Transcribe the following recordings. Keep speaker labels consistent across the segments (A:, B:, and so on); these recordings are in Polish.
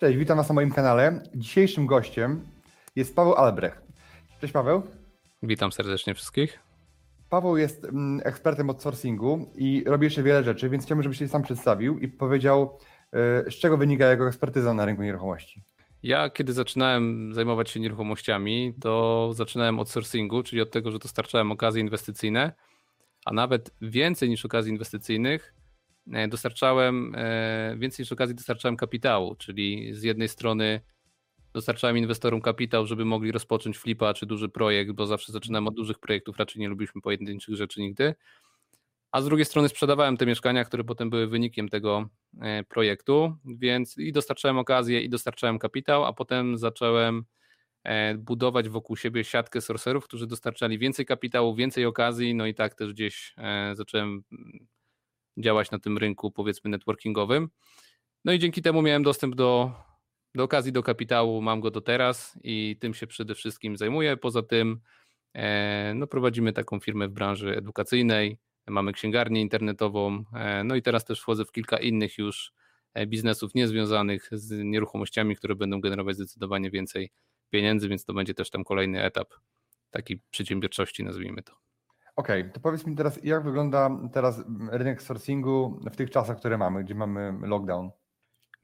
A: Cześć, witam Was na moim kanale. Dzisiejszym gościem jest Paweł Albrecht. Cześć Paweł.
B: Witam serdecznie wszystkich.
A: Paweł jest mm, ekspertem od sourcingu i robi jeszcze wiele rzeczy, więc chciałbym, żebyś się sam przedstawił i powiedział, y, z czego wynika jego ekspertyza na rynku nieruchomości.
B: Ja, kiedy zaczynałem zajmować się nieruchomościami, to zaczynałem od sourcingu, czyli od tego, że dostarczałem okazje inwestycyjne, a nawet więcej niż okazji inwestycyjnych, E, dostarczałem, e, więcej niż okazji dostarczałem kapitału, czyli z jednej strony dostarczałem inwestorom kapitał, żeby mogli rozpocząć flipa czy duży projekt, bo zawsze zaczynałem od dużych projektów, raczej nie lubiliśmy pojedynczych rzeczy nigdy. A z drugiej strony sprzedawałem te mieszkania, które potem były wynikiem tego e, projektu, więc i dostarczałem okazję, i dostarczałem kapitał, a potem zacząłem budować wokół siebie siatkę sorcerów, którzy dostarczali więcej kapitału, więcej okazji, no i tak też gdzieś zacząłem działać na tym rynku, powiedzmy, networkingowym. No i dzięki temu miałem dostęp do, do okazji, do kapitału, mam go do teraz i tym się przede wszystkim zajmuję. Poza tym e, no, prowadzimy taką firmę w branży edukacyjnej, mamy księgarnię internetową, e, no i teraz też wchodzę w kilka innych już e, biznesów niezwiązanych z nieruchomościami, które będą generować zdecydowanie więcej pieniędzy, więc to będzie też tam kolejny etap takiej przedsiębiorczości, nazwijmy to.
A: Okej, okay, to powiedz mi teraz, jak wygląda teraz rynek sourcingu w tych czasach, które mamy, gdzie mamy lockdown?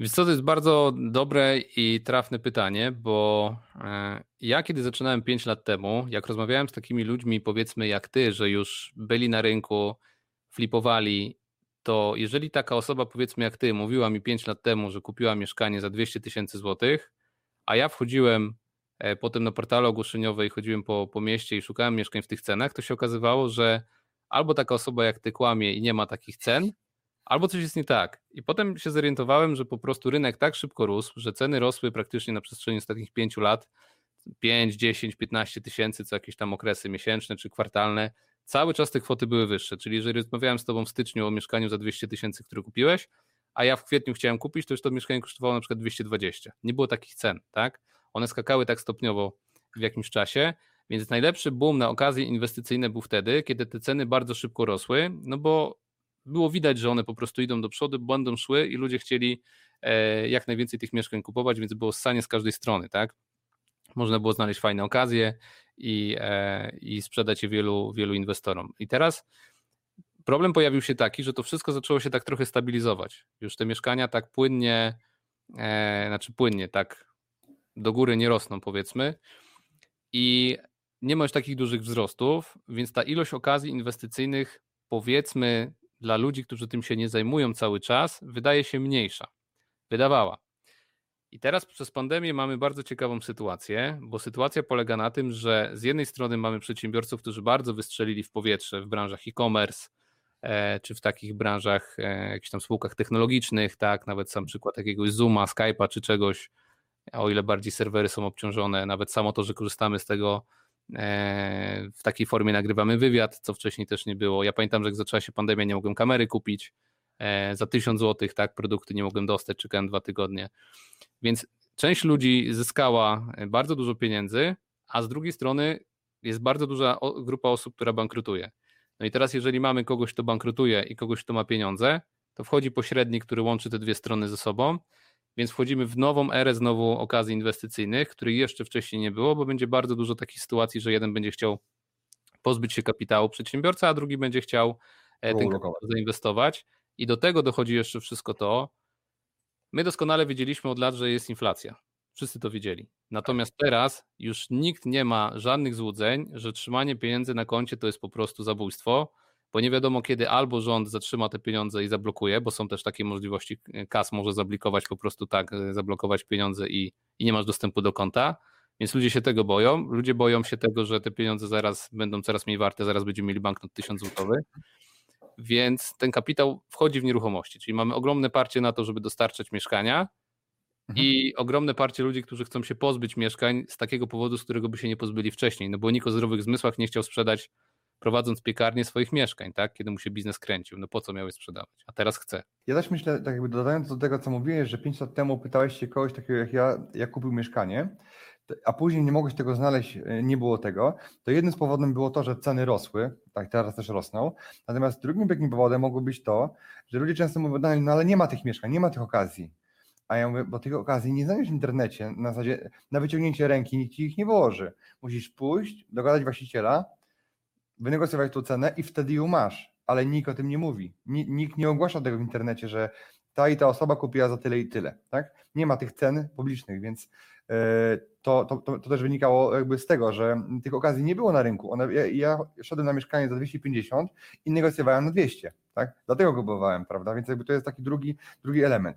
B: Wiesz co, to jest bardzo dobre i trafne pytanie, bo e, ja kiedy zaczynałem 5 lat temu, jak rozmawiałem z takimi ludźmi, powiedzmy jak ty, że już byli na rynku, flipowali, to jeżeli taka osoba, powiedzmy jak ty, mówiła mi 5 lat temu, że kupiła mieszkanie za 200 tysięcy złotych, a ja wchodziłem potem na portalu ogłoszeniowej chodziłem po, po mieście i szukałem mieszkań w tych cenach, to się okazywało, że albo taka osoba jak ty kłamie i nie ma takich cen, albo coś jest nie tak. I potem się zorientowałem, że po prostu rynek tak szybko rósł, że ceny rosły praktycznie na przestrzeni ostatnich pięciu lat, 5, 10, 15 tysięcy co jakieś tam okresy miesięczne czy kwartalne, cały czas te kwoty były wyższe. Czyli jeżeli rozmawiałem z tobą w styczniu o mieszkaniu za 200 tysięcy, które kupiłeś, a ja w kwietniu chciałem kupić, to już to mieszkanie kosztowało na przykład 220. Nie było takich cen, tak? One skakały tak stopniowo w jakimś czasie, więc najlepszy boom na okazje inwestycyjne był wtedy, kiedy te ceny bardzo szybko rosły, no bo było widać, że one po prostu idą do przodu, będą szły i ludzie chcieli e, jak najwięcej tych mieszkań kupować, więc było ssanie z każdej strony, tak? Można było znaleźć fajne okazje i, e, i sprzedać je wielu, wielu inwestorom. I teraz problem pojawił się taki, że to wszystko zaczęło się tak trochę stabilizować. Już te mieszkania tak płynnie, e, znaczy płynnie, tak do góry nie rosną, powiedzmy. I nie ma już takich dużych wzrostów, więc ta ilość okazji inwestycyjnych, powiedzmy, dla ludzi, którzy tym się nie zajmują cały czas, wydaje się mniejsza. Wydawała. I teraz przez pandemię mamy bardzo ciekawą sytuację, bo sytuacja polega na tym, że z jednej strony mamy przedsiębiorców, którzy bardzo wystrzelili w powietrze w branżach e-commerce, e, czy w takich branżach, e, jakichś tam spółkach technologicznych, tak, nawet sam przykład jakiegoś Zooma, Skype'a czy czegoś, o ile bardziej serwery są obciążone, nawet samo to, że korzystamy z tego e, w takiej formie nagrywamy wywiad, co wcześniej też nie było. Ja pamiętam, że jak zaczęła się pandemia, nie mogłem kamery kupić e, za 1000 zł, tak, produkty nie mogłem dostać, czekałem dwa tygodnie. Więc część ludzi zyskała bardzo dużo pieniędzy, a z drugiej strony jest bardzo duża grupa osób, która bankrutuje. No i teraz, jeżeli mamy kogoś, kto bankrutuje i kogoś, kto ma pieniądze, to wchodzi pośrednik, który łączy te dwie strony ze sobą więc wchodzimy w nową erę znowu okazji inwestycyjnych, których jeszcze wcześniej nie było, bo będzie bardzo dużo takich sytuacji, że jeden będzie chciał pozbyć się kapitału przedsiębiorca, a drugi będzie chciał e, ten kapitał zainwestować. I do tego dochodzi jeszcze wszystko to. My doskonale wiedzieliśmy od lat, że jest inflacja. Wszyscy to wiedzieli. Natomiast teraz już nikt nie ma żadnych złudzeń, że trzymanie pieniędzy na koncie to jest po prostu zabójstwo bo nie wiadomo kiedy albo rząd zatrzyma te pieniądze i zablokuje, bo są też takie możliwości, kas może zablokować po prostu tak, e, zablokować pieniądze i, i nie masz dostępu do konta, więc ludzie się tego boją. Ludzie boją się tego, że te pieniądze zaraz będą coraz mniej warte, zaraz będziemy mieli banknot 1000 złotowy. Więc ten kapitał wchodzi w nieruchomości, czyli mamy ogromne parcie na to, żeby dostarczać mieszkania mhm. i ogromne parcie ludzi, którzy chcą się pozbyć mieszkań z takiego powodu, z którego by się nie pozbyli wcześniej, no bo nikt o zdrowych zmysłach nie chciał sprzedać prowadząc piekarnię swoich mieszkań, tak? Kiedy mu się biznes kręcił. No po co miałeś sprzedawać? A teraz chce.
A: Ja też myślę, tak jakby dodając do tego, co mówiłeś, że 5 lat temu pytałeś się kogoś takiego jak ja, jak kupił mieszkanie, a później nie mogłeś tego znaleźć, e, nie było tego, to jednym z powodów było to, że ceny rosły, tak teraz też rosną, natomiast drugim takim powodem mogło być to, że ludzie często mówią, no, ale nie ma tych mieszkań, nie ma tych okazji. A ja mówię, bo tych okazji nie znajdziesz w internecie, na zasadzie na wyciągnięcie ręki nikt ci ich nie wyłoży. Musisz pójść, dogadać właściciela, wynegocjować tą cenę i wtedy ją masz, ale nikt o tym nie mówi. Nikt nie ogłasza tego w internecie, że ta i ta osoba kupiła za tyle i tyle. Tak? Nie ma tych cen publicznych, więc e, to, to, to, to, też wynikało jakby z tego, że tych okazji nie było na rynku. One, ja, ja szedłem na mieszkanie za 250 i negocjowałem na 200. Tak? Dlatego go kupowałem, prawda? Więc jakby to jest taki drugi, drugi element.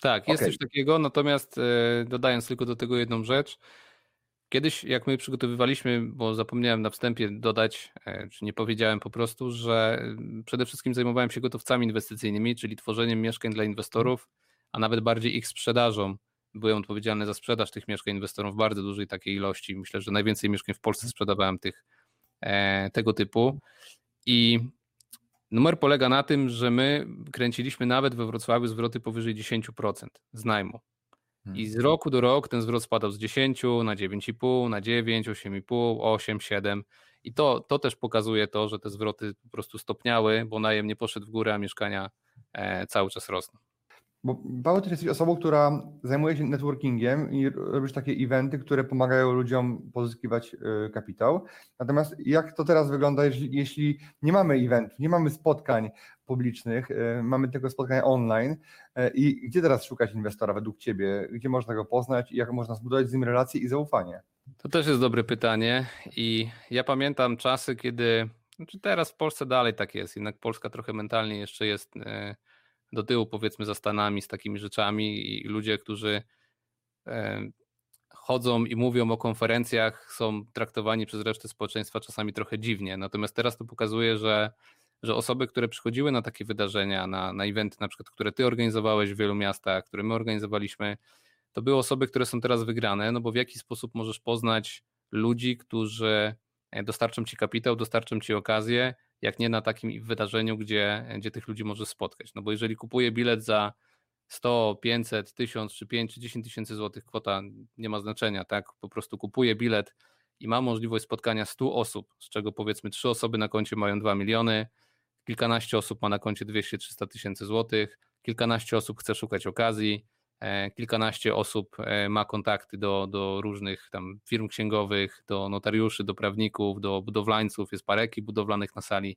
B: Tak, jest okay. coś takiego, natomiast e, dodając tylko do tego jedną rzecz, Kiedyś, jak my przygotowywaliśmy, bo zapomniałem na wstępie dodać, e, czy nie powiedziałem po prostu, że mm, przede wszystkim zajmowałem się gotowcami inwestycyjnymi, czyli tworzeniem mieszkań dla inwestorów, a nawet bardziej ich sprzedażą. Byłem odpowiedzialny za sprzedaż tych mieszkań inwestorom w bardzo dużej takiej ilości. Myślę, że najwięcej mieszkań w Polsce sprzedawałem tych e, tego typu. I numer polega na tym, że my kręciliśmy nawet we Wrocławiu zwroty powyżej 10% z najmu. I z roku do roku ten zwrot spadał z 10 na 9,5, na 9, 8,5, 8, 7. I to, to też pokazuje to, że te zwroty po prostu stopniały, bo najem nie poszedł w górę, a mieszkania e, cały czas rosną.
A: Bo Paweł, ty jesteś osobą, która zajmuje się networkingiem i robisz takie eventy, które pomagają ludziom pozyskiwać e, kapitał. Natomiast jak to teraz wygląda, jeśli, jeśli nie mamy eventów, nie mamy spotkań publicznych, e, mamy tylko spotkania online e, i gdzie teraz szukać inwestora według Ciebie? Gdzie można go poznać i jak można zbudować z nim relacje i zaufanie?
B: To też jest dobre pytanie i ja pamiętam czasy, kiedy, znaczy teraz w Polsce dalej tak jest, jednak Polska trochę mentalnie jeszcze jest do tyłu, powiedzmy, za Stanami z takimi rzeczami i ludzie, którzy e, chodzą i mówią o konferencjach, są traktowani przez resztę społeczeństwa czasami trochę dziwnie. Natomiast teraz to pokazuje, że, że osoby, które przychodziły na takie wydarzenia, na, na eventy, na przykład, które ty organizowałeś w wielu miastach, które my organizowaliśmy, to były osoby, które są teraz wygrane, no bo w jaki sposób możesz poznać ludzi, którzy e, dostarczą ci kapitał, dostarczą ci okazję, jak nie na takim wydarzeniu, gdzie, gdzie tych ludzi możesz spotkać. No bo jeżeli kupuję bilet za 100, 500, 1000 czy 5 czy 10 tysięcy złotych, kwota nie ma znaczenia, tak? Po prostu kupuję bilet i mam możliwość spotkania 100 osób, z czego powiedzmy 3 osoby na koncie mają 2 miliony, kilkanaście osób ma na koncie 200-300 tysięcy złotych, kilkanaście osób chce szukać okazji, E, kilkanaście osób e, ma kontakty do, do różnych tam firm księgowych, do notariuszy, do prawników, do budowlańców, jest parę ekip budowlanych na sali,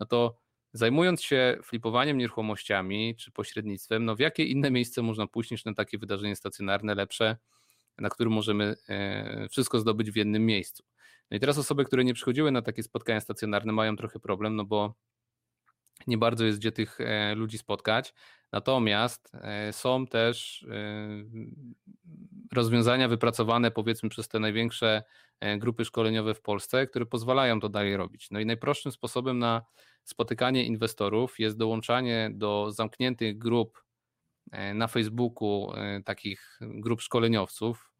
B: no to zajmując się flipowaniem nieruchomościami czy pośrednictwem, no w jakie inne miejsce można pójść niż na takie wydarzenie stacjonarne, lepsze, na którym możemy e, wszystko zdobyć w jednym miejscu. No i teraz osoby, które nie przychodziły na takie spotkania stacjonarne mają trochę problem, no bo nie bardzo jest gdzie tych ludzi spotkać, Natomiast e, są też e, rozwiązania wypracowane powiedzmy przez te największe e, grupy szkoleniowe w Polsce, które pozwalają to dalej robić. No i najprostszym sposobem na spotykanie inwestorów jest dołączanie do zamkniętych grup na Facebooku, takich grup szkoleniowców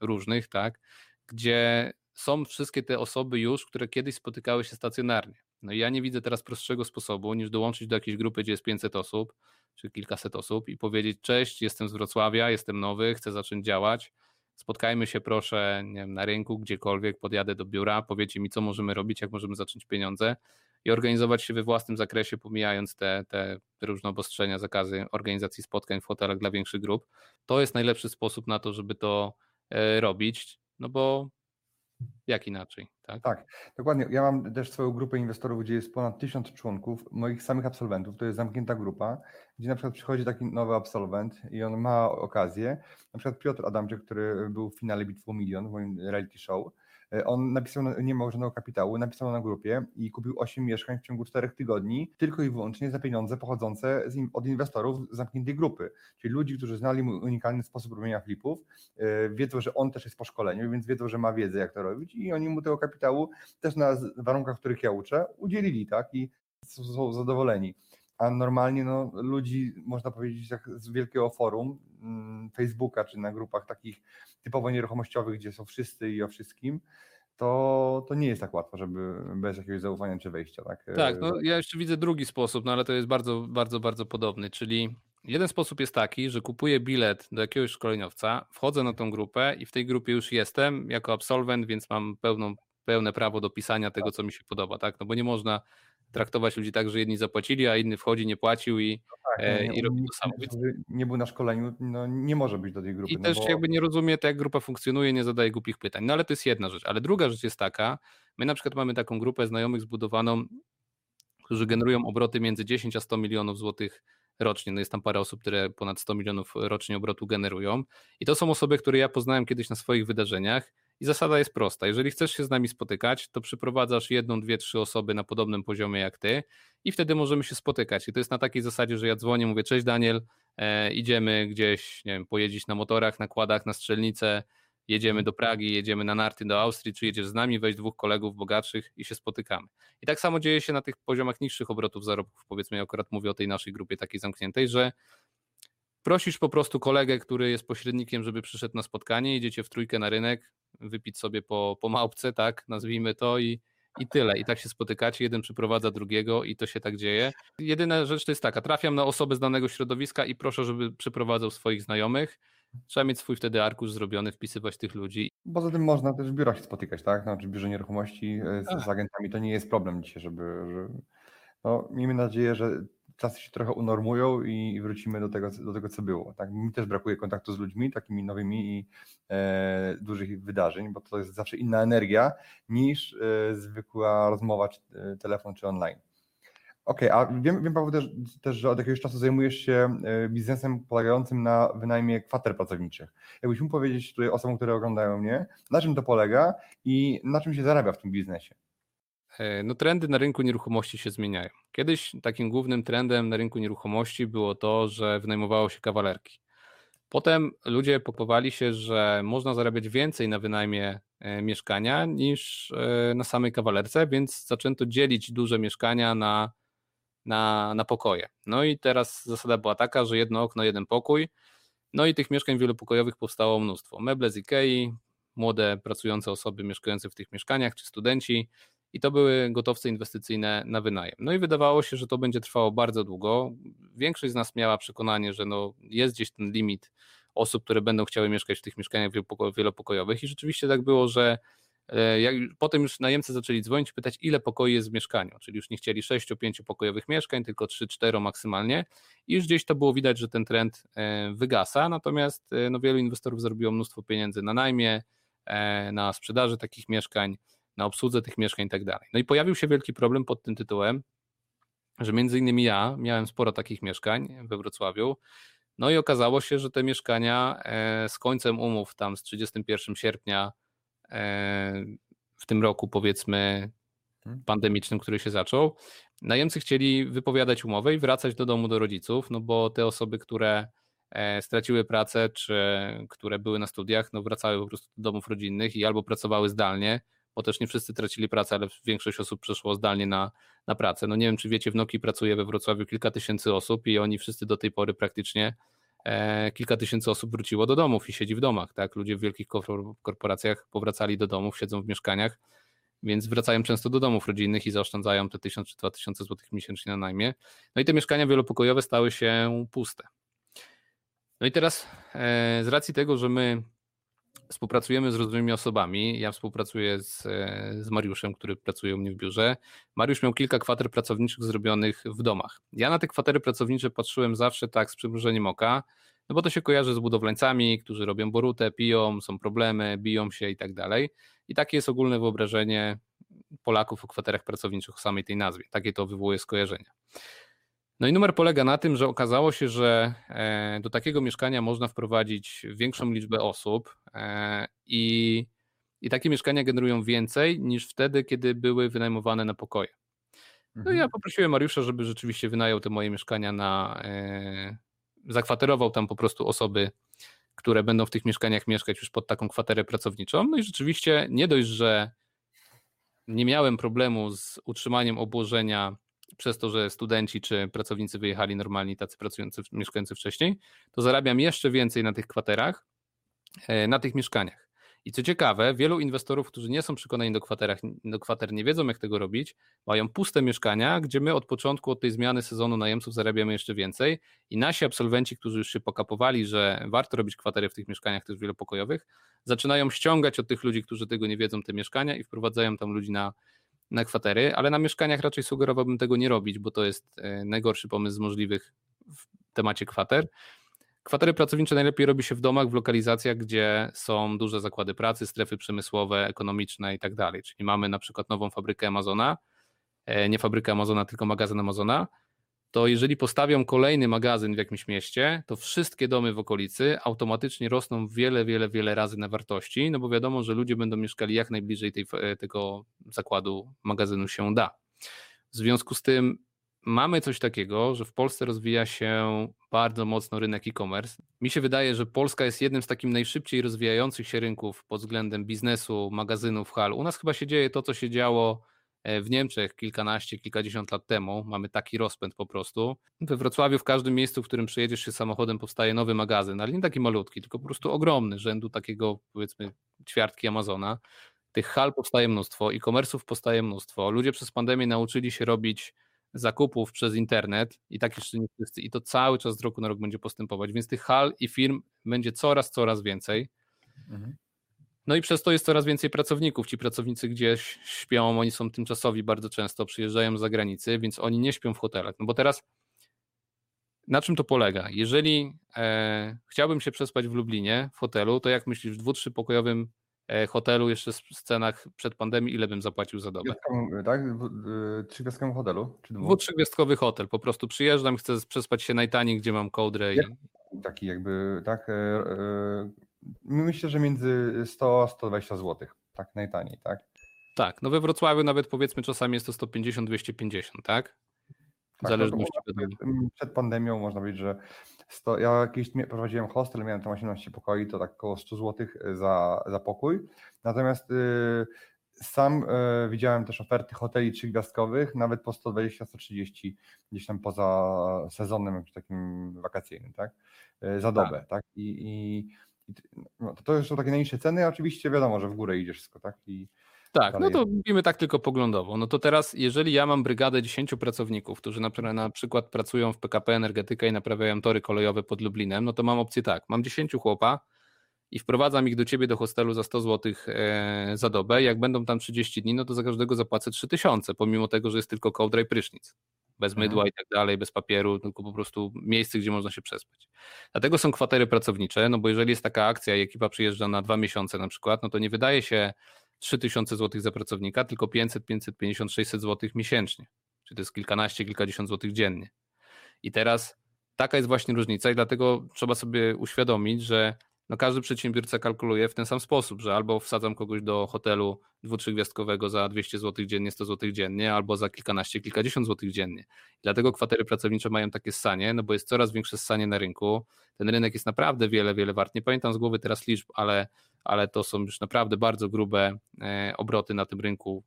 B: różnych, tak, gdzie są wszystkie te osoby już, które kiedyś spotykały się stacjonarnie. No i ja nie widzę teraz prostszego sposobu niż dołączyć do jakiejś grupy, gdzie jest 500 osób, czy kilkaset osób i powiedzieć: Cześć, jestem z Wrocławia, jestem nowy, chcę zacząć działać. Spotkajmy się proszę nie wiem, na rynku, gdziekolwiek, podjadę do biura, powiecie mi, co możemy robić, jak możemy zacząć pieniądze i organizować się we własnym zakresie, pomijając te, te różne obostrzenia, zakazy organizacji spotkań w hotelach dla większych grup. To jest najlepszy sposób na to, żeby to e, robić, no bo jak inaczej, tak?
A: Tak, dokładnie. Ja mam też swoją grupę inwestorów, gdzie jest ponad tysiąc członków, moich samych absolwentów. To jest zamknięta grupa, gdzie na przykład przychodzi taki nowy absolwent i on ma okazję. Na przykład Piotr Adamczyk, który był w finale Bitwy Milion w moim reality show, on napisał, nie ma żadnego kapitału, napisał na grupie i kupił 8 mieszkań w ciągu 4 tygodni, tylko i wyłącznie za pieniądze pochodzące od inwestorów z zamkniętej grupy. Czyli ludzi, którzy znali mu unikalny sposób robienia flipów, e, wiedzą, że on też jest po szkoleniu, więc wiedzą, że ma wiedzę, jak to robić i oni mu tego kapitału też na warunkach, których ja uczę, udzielili, tak? I są zadowoleni. A normalnie no, ludzi, można powiedzieć, jak z wielkiego forum, Facebooka, czy na grupach takich typowo nieruchomościowych, gdzie są wszyscy i o wszystkim, to, to nie jest tak łatwo, żeby bez jakiegoś zaufania czy wejścia. Tak,
B: tak no ja jeszcze widzę drugi sposób, no ale to jest bardzo, bardzo, bardzo podobny, czyli jeden sposób jest taki, że kupuję bilet do jakiegoś szkoleniowca, wchodzę na tą grupę i w tej grupie już jestem jako absolwent, więc mam pełną, pełne prawo do pisania tego, co mi się podoba, tak? No bo nie można traktować ludzi tak, że jedni zapłacili, a inny wchodzi, nie płacił i, no tak, e, i robi to samo.
A: Nie był na szkoleniu, no nie może być do tej grupy.
B: I no też bo... jakby nie rozumie, jak grupa funkcjonuje, nie zadaje głupich pytań. No ale to jest jedna rzecz. Ale druga rzecz jest taka, my na przykład mamy taką grupę znajomych zbudowaną, którzy generują obroty między 10 a 100 milionów złotych rocznie. No jest tam parę osób, które ponad 100 milionów rocznie obrotu generują. I to są osoby, które ja poznałem kiedyś na swoich wydarzeniach i zasada jest prosta. Jeżeli chcesz się z nami spotykać, to przyprowadzasz jedną, dwie, trzy osoby na podobnym poziomie jak ty i wtedy możemy się spotykać. I to jest na takiej zasadzie, że ja dzwonię, mówię: Cześć Daniel, e, idziemy gdzieś, nie wiem, pojeździć na motorach, na kładach, na strzelnicę, jedziemy do Pragi, jedziemy na narty do Austrii, czy jedziesz z nami, weź dwóch kolegów bogatszych i się spotykamy. I tak samo dzieje się na tych poziomach niższych obrotów zarobków, powiedzmy, ja akurat mówię o tej naszej grupie takiej zamkniętej, że prosisz po prostu kolegę, który jest pośrednikiem, żeby przyszedł na spotkanie, idziecie w trójkę na rynek, wypić sobie po, po małpce, tak, nazwijmy to i, i tyle. I tak się spotykacie, jeden przyprowadza drugiego i to się tak dzieje. Jedyna rzecz to jest taka, trafiam na osobę z danego środowiska i proszę, żeby przyprowadzał swoich znajomych. Trzeba mieć swój wtedy arkusz zrobiony, wpisywać tych ludzi.
A: Poza tym można też w biurach się spotykać, tak? Znaczy w biurze nieruchomości e, z, z agentami to nie jest problem dzisiaj, żeby... żeby... No, miejmy nadzieję, że czasy się trochę unormują i wrócimy do tego, do tego co było. Tak? Mi też brakuje kontaktu z ludźmi, takimi nowymi i e, dużych wydarzeń, bo to jest zawsze inna energia niż e, zwykła rozmowa, czy, e, telefon czy online. Okej, okay, a wiem, wiem Paweł też, też, że od jakiegoś czasu zajmujesz się e, biznesem polegającym na wynajmie kwater pracowniczych. Jakbyś mógł powiedzieć tutaj osobom, które oglądają mnie, na czym to polega i na czym się zarabia w tym biznesie?
B: E, no, trendy na rynku nieruchomości się zmieniają. Kiedyś takim głównym trendem na rynku nieruchomości było to, że wynajmowało się kawalerki. Potem ludzie popowali się, że można zarabiać więcej na wynajmie e, mieszkania niż e, na samej kawalerce, więc zaczęto dzielić duże mieszkania na, na, na pokoje. No i teraz zasada była taka, że jedno okno, jeden pokój. No i tych mieszkań wielopokojowych powstało mnóstwo. Meble z Ikei, młode pracujące osoby mieszkające w tych mieszkaniach, czy studenci i to były gotowce inwestycyjne na wynajem. No i wydawało się, że to będzie trwało bardzo długo. Większość z nas miała przekonanie, że no jest gdzieś ten limit osób, które będą chciały mieszkać w tych mieszkaniach wielopokojowych i rzeczywiście tak było, że e, jak, potem już najemcy zaczęli dzwonić pytać, ile pokoi jest w mieszkaniu, czyli już nie chcieli 6-5 pokojowych mieszkań, tylko 3-4 maksymalnie. I już gdzieś to było widać, że ten trend e, wygasa, natomiast e, no, wielu inwestorów zrobiło mnóstwo pieniędzy na najmie, na sprzedaży takich mieszkań, na obsłudze tych mieszkań i tak dalej. No i pojawił się wielki problem pod tym tytułem, że między innymi ja miałem sporo takich mieszkań we Wrocławiu, no i okazało się, że te mieszkania e, z końcem umów tam z 31 sierpnia e, w tym roku powiedzmy hmm. pandemicznym, który się zaczął, najemcy chcieli wypowiadać umowę i wracać do domu do rodziców, no bo te osoby, które e, straciły pracę, czy które były na studiach, no wracały po prostu do domów rodzinnych i albo pracowały zdalnie, bo też nie wszyscy tracili pracę, ale większość osób przeszło zdalnie na, na pracę. No nie wiem, czy wiecie, w Noki pracuje we Wrocławiu kilka tysięcy osób i oni wszyscy do tej pory praktycznie e, kilka tysięcy osób wróciło do domów i siedzi w domach, tak? Ludzie w wielkich korporacjach powracali do domów, siedzą w mieszkaniach, więc wracają często do domów rodzinnych i zaoszczędzają te 1000 czy 2000 złotych miesięcznie na najmie. No i te mieszkania wielopokojowe stały się puste. No i teraz e, z racji tego, że my Współpracujemy z różnymi osobami. Ja współpracuję z, z Mariuszem, który pracuje u mnie w biurze. Mariusz miał kilka kwater pracowniczych zrobionych w domach. Ja na te kwatery pracownicze patrzyłem zawsze tak z przymrużeniem oka, no bo to się kojarzy z budowlańcami, którzy robią borutę, piją, są problemy, biją się i tak dalej. I takie jest ogólne wyobrażenie Polaków o kwaterach pracowniczych o samej tej nazwie. Takie to wywołuje skojarzenia. No i numer polega na tym, że okazało się, że e, do takiego mieszkania można wprowadzić większą liczbę osób e, i, i takie mieszkania generują więcej niż wtedy, kiedy były wynajmowane na pokoje. No i ja mhm. poprosiłem Mariusza, żeby rzeczywiście wynajął te moje mieszkania na. E, zakwaterował tam po prostu osoby, które będą w tych mieszkaniach mieszkać już pod taką kwaterę pracowniczą. No i rzeczywiście nie dość, że nie miałem problemu z utrzymaniem obłożenia przez to, że studenci czy pracownicy wyjechali normalni, tacy pracujący, mieszkający wcześniej, to zarabiam jeszcze więcej na tych kwaterach, e, na tych mieszkaniach. I co ciekawe, wielu inwestorów, którzy nie są przekonani do, kwaterach, do kwater, nie wiedzą jak tego robić, mają puste mieszkania, gdzie my od początku, od tej zmiany sezonu najemców zarabiamy jeszcze więcej i nasi absolwenci, którzy już się pokapowali, że warto robić kwatery w tych mieszkaniach też wielopokojowych, zaczynają ściągać od tych ludzi, którzy tego nie wiedzą, te mieszkania i wprowadzają tam ludzi na, na kwatery, ale na mieszkaniach raczej sugerowałbym tego nie robić, bo to jest e, najgorszy pomysł z możliwych w temacie kwater. Kwatery pracownicze najlepiej robi się w domach, w lokalizacjach, gdzie są duże zakłady pracy, strefy przemysłowe, ekonomiczne i tak dalej. Czyli mamy na przykład nową fabrykę Amazona, e, nie fabrykę Amazona, tylko magazyn Amazona. To jeżeli postawią kolejny magazyn w jakimś mieście, to wszystkie domy w okolicy automatycznie rosną wiele, wiele, wiele razy na wartości, no bo wiadomo, że ludzie będą mieszkali jak najbliżej tej, e, tego zakładu magazynu się da. W związku z tym mamy coś takiego, że w Polsce rozwija się bardzo mocno rynek e-commerce. Mi się wydaje, że Polska jest jednym z takim najszybciej rozwijających się rynków pod względem biznesu, magazynów, hal. U nas chyba się dzieje to, co się działo w Niemczech kilkanaście, kilkadziesiąt lat temu. Mamy taki rozpęd po prostu. We Wrocławiu w każdym miejscu, w którym przejedziesz się samochodem powstaje nowy magazyn, ale nie taki malutki, tylko po prostu ogromny, rzędu takiego powiedzmy ćwiartki Amazona. Tych hal powstaje mnóstwo, e-commerce'ów powstaje mnóstwo. Ludzie przez pandemię nauczyli się robić zakupów przez internet i tak jeszcze nie wszyscy, i to cały czas z roku na rok będzie postępować, więc tych hal i firm będzie coraz, coraz więcej. Mhm. No i przez to jest coraz więcej pracowników. Ci pracownicy gdzieś śpią, oni są tymczasowi bardzo często, przyjeżdżają z zagranicy, więc oni nie śpią w hotelach. No bo teraz na czym to polega? Jeżeli e, chciałbym się przespać w Lublinie w hotelu, to jak myślisz, w dwu, trzypokojowym E, hotelu jeszcze w scenach przed pandemią, ile bym zapłacił za dobę?
A: tak? Trzygwiazdkowym hotelu?
B: Czy dwu? Dwu, hotel. Po prostu przyjeżdżam, chcę przespać się najtaniej, gdzie mam kołdrę. I...
A: Taki jakby, tak? E, e, myślę, że między 100 a 120 zł. Tak, najtaniej, tak?
B: Tak, no we Wrocławiu nawet powiedzmy czasami jest to 150-250, tak? W tak, zależności
A: no Przed pandemią można powiedzieć, że 100, ja kiedyś prowadziłem hostel, miałem tam 18 pokoi, to tak około 100 zł za, za pokój. Natomiast y, sam y, widziałem też oferty hoteli trzygwiazdkowych, nawet po 120-130 gdzieś tam poza sezonem takim wakacyjnym, tak? Y, za dobę, tak? tak? I, i, no, to, to są takie najniższe ceny, oczywiście wiadomo, że w górę idziesz wszystko, tak? I,
B: tak, no to mówimy tak tylko poglądowo. No to teraz, jeżeli ja mam brygadę 10 pracowników, którzy na, na przykład pracują w PKP Energetyka i naprawiają tory kolejowe pod Lublinem, no to mam opcję tak, mam 10 chłopa i wprowadzam ich do ciebie do hostelu za 100 zł e, za dobę. Jak będą tam 30 dni, no to za każdego zapłacę 3000, pomimo tego, że jest tylko kołdra i prysznic. Bez mhm. mydła i tak dalej, bez papieru, tylko po prostu miejsce, gdzie można się przespać. Dlatego są kwatery pracownicze, no bo jeżeli jest taka akcja i ekipa przyjeżdża na dwa miesiące na przykład, no to nie wydaje się 3000 zł za pracownika, tylko 500, 550, 600 zł miesięcznie. Czyli to jest kilkanaście, kilkadziesiąt złotych dziennie. I teraz taka jest właśnie różnica i dlatego trzeba sobie uświadomić, że no każdy przedsiębiorca kalkuluje w ten sam sposób, że albo wsadzam kogoś do hotelu dwu, trzygwiazdkowego za 200 zł dziennie, 100 zł dziennie, albo za kilkanaście, kilkadziesiąt złotych dziennie. Dlatego kwatery pracownicze mają takie ssanie, no bo jest coraz większe ssanie na rynku. Ten rynek jest naprawdę wiele, wiele wart. Nie pamiętam z głowy teraz liczb, ale, ale to są już naprawdę bardzo grube e, obroty na tym rynku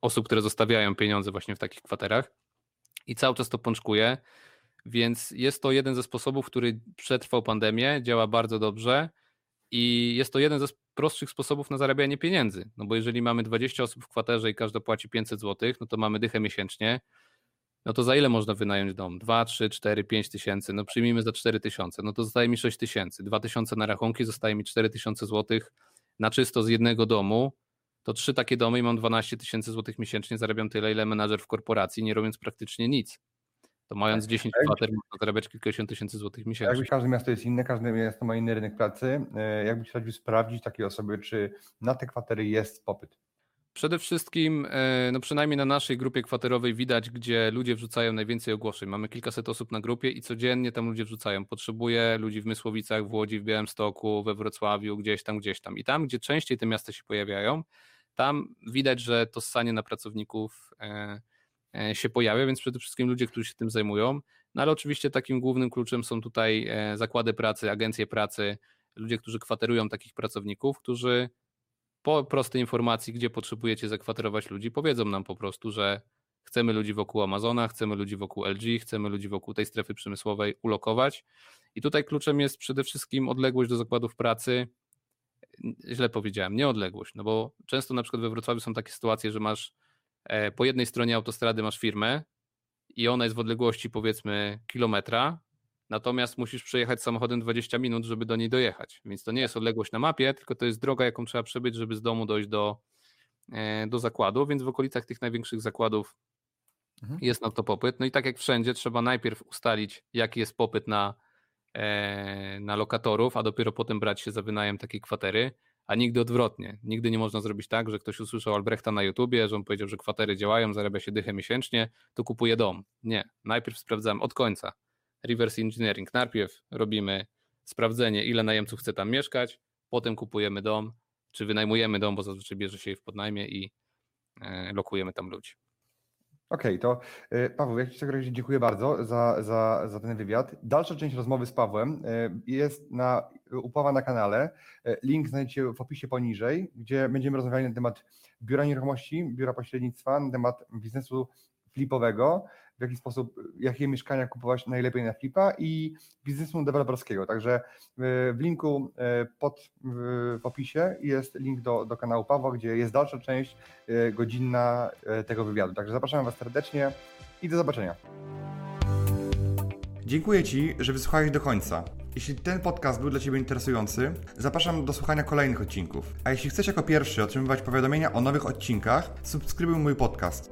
B: osób, które zostawiają pieniądze właśnie w takich kwaterach. I cały czas to pączkuje więc jest to jeden ze sposobów, który przetrwał pandemię, działa bardzo dobrze i jest to jeden ze prostszych sposobów na zarabianie pieniędzy. No bo jeżeli mamy 20 osób w kwaterze i każda płaci 500 zł, no to mamy dychę miesięcznie. No to za ile można wynająć dom? 2, 3, 4, 5 tysięcy. No przyjmijmy za 4 tysiące. No to zostaje mi 6 tysięcy. 2 tysiące na rachunki, zostaje mi 4 tysiące złotych na czysto z jednego domu. To trzy takie domy i mam 12 tysięcy złotych miesięcznie. Zarabiam tyle, ile menadżer w korporacji, nie robiąc praktycznie nic to mając 10 tak. kwater można zarabiać kilkadziesiąt tysięcy złotych miesięcznie.
A: Jakby każde miasto jest inne, każde miasto ma inny rynek pracy. E, jakbyś radził sprawdzić takie osoby, czy na te kwatery jest popyt?
B: Przede wszystkim, e, no przynajmniej na naszej grupie kwaterowej widać, gdzie ludzie wrzucają najwięcej ogłoszeń. Mamy kilkaset osób na grupie i codziennie tam ludzie wrzucają. Potrzebuję ludzi w Mysłowicach, w Łodzi, w Białymstoku, we Wrocławiu, gdzieś tam, gdzieś tam. I tam, gdzie częściej te miasta się pojawiają, tam widać, że to ssanie na pracowników E, się pojawia, więc przede wszystkim ludzie, którzy się tym zajmują. No ale oczywiście takim głównym kluczem są tutaj e, zakłady pracy, agencje pracy, ludzie, którzy kwaterują takich pracowników, którzy po prostej informacji, gdzie potrzebujecie zakwaterować ludzi, powiedzą nam po prostu, że Chcemy ludzi wokół Amazona, chcemy ludzi wokół LG, chcemy ludzi wokół tej strefy przemysłowej ulokować. I tutaj kluczem jest przede wszystkim odległość do zakładów pracy. Źle powiedziałem, nie odległość, no bo często na przykład we Wrocławiu są takie sytuacje, że masz e, po jednej stronie autostrady masz firmę i ona jest w odległości powiedzmy kilometra, natomiast musisz przejechać samochodem 20 minut, żeby do niej dojechać. Więc to nie jest odległość na mapie, tylko to jest droga, jaką trzeba przebyć, żeby z domu dojść do, e, do zakładu, więc w okolicach tych największych zakładów mhm. jest na to popyt. No i tak jak wszędzie, trzeba najpierw ustalić, jaki jest popyt na, e, na lokatorów, a dopiero potem brać się za wynajem takiej kwatery, a nigdy odwrotnie. Nigdy nie można zrobić tak, że ktoś usłyszał Albrechta na YouTubie, że on powiedział, że kwatery działają, zarabia się dychę miesięcznie, to kupuje dom. Nie. Najpierw sprawdzamy od końca. Reverse engineering. Najpierw robimy sprawdzenie, ile najemców chce tam mieszkać, potem kupujemy dom, czy wynajmujemy dom, bo zazwyczaj bierze się je w podnajmie i e, lokujemy tam ludzi.
A: Okej, okay, to y, Paweł, ja Ci dziękuję bardzo za, za, za ten wywiad. Dalsza część rozmowy z Pawłem y, jest na upawa na kanale. Y, link znajdziecie w opisie poniżej, gdzie będziemy rozmawiali na temat biura nieruchomości, biura pośrednictwa, na temat biznesu flipowego w jaki sposób, jakie mieszkania kupować najlepiej na flipa i biznesu deweloperskiego. Także e, w linku e, pod, w opisie jest link do, do kanału Pawła, gdzie jest dalsza część e, godzinna tego wywiadu. Także zapraszam Was serdecznie i do zobaczenia. Dziękuję Ci, że wysłuchałeś do końca. Jeśli ten podcast był dla Ciebie interesujący, zapraszam do słuchania kolejnych odcinków. A jeśli chcesz jako pierwszy otrzymywać powiadomienia o nowych odcinkach, subskrybuj mój podcast.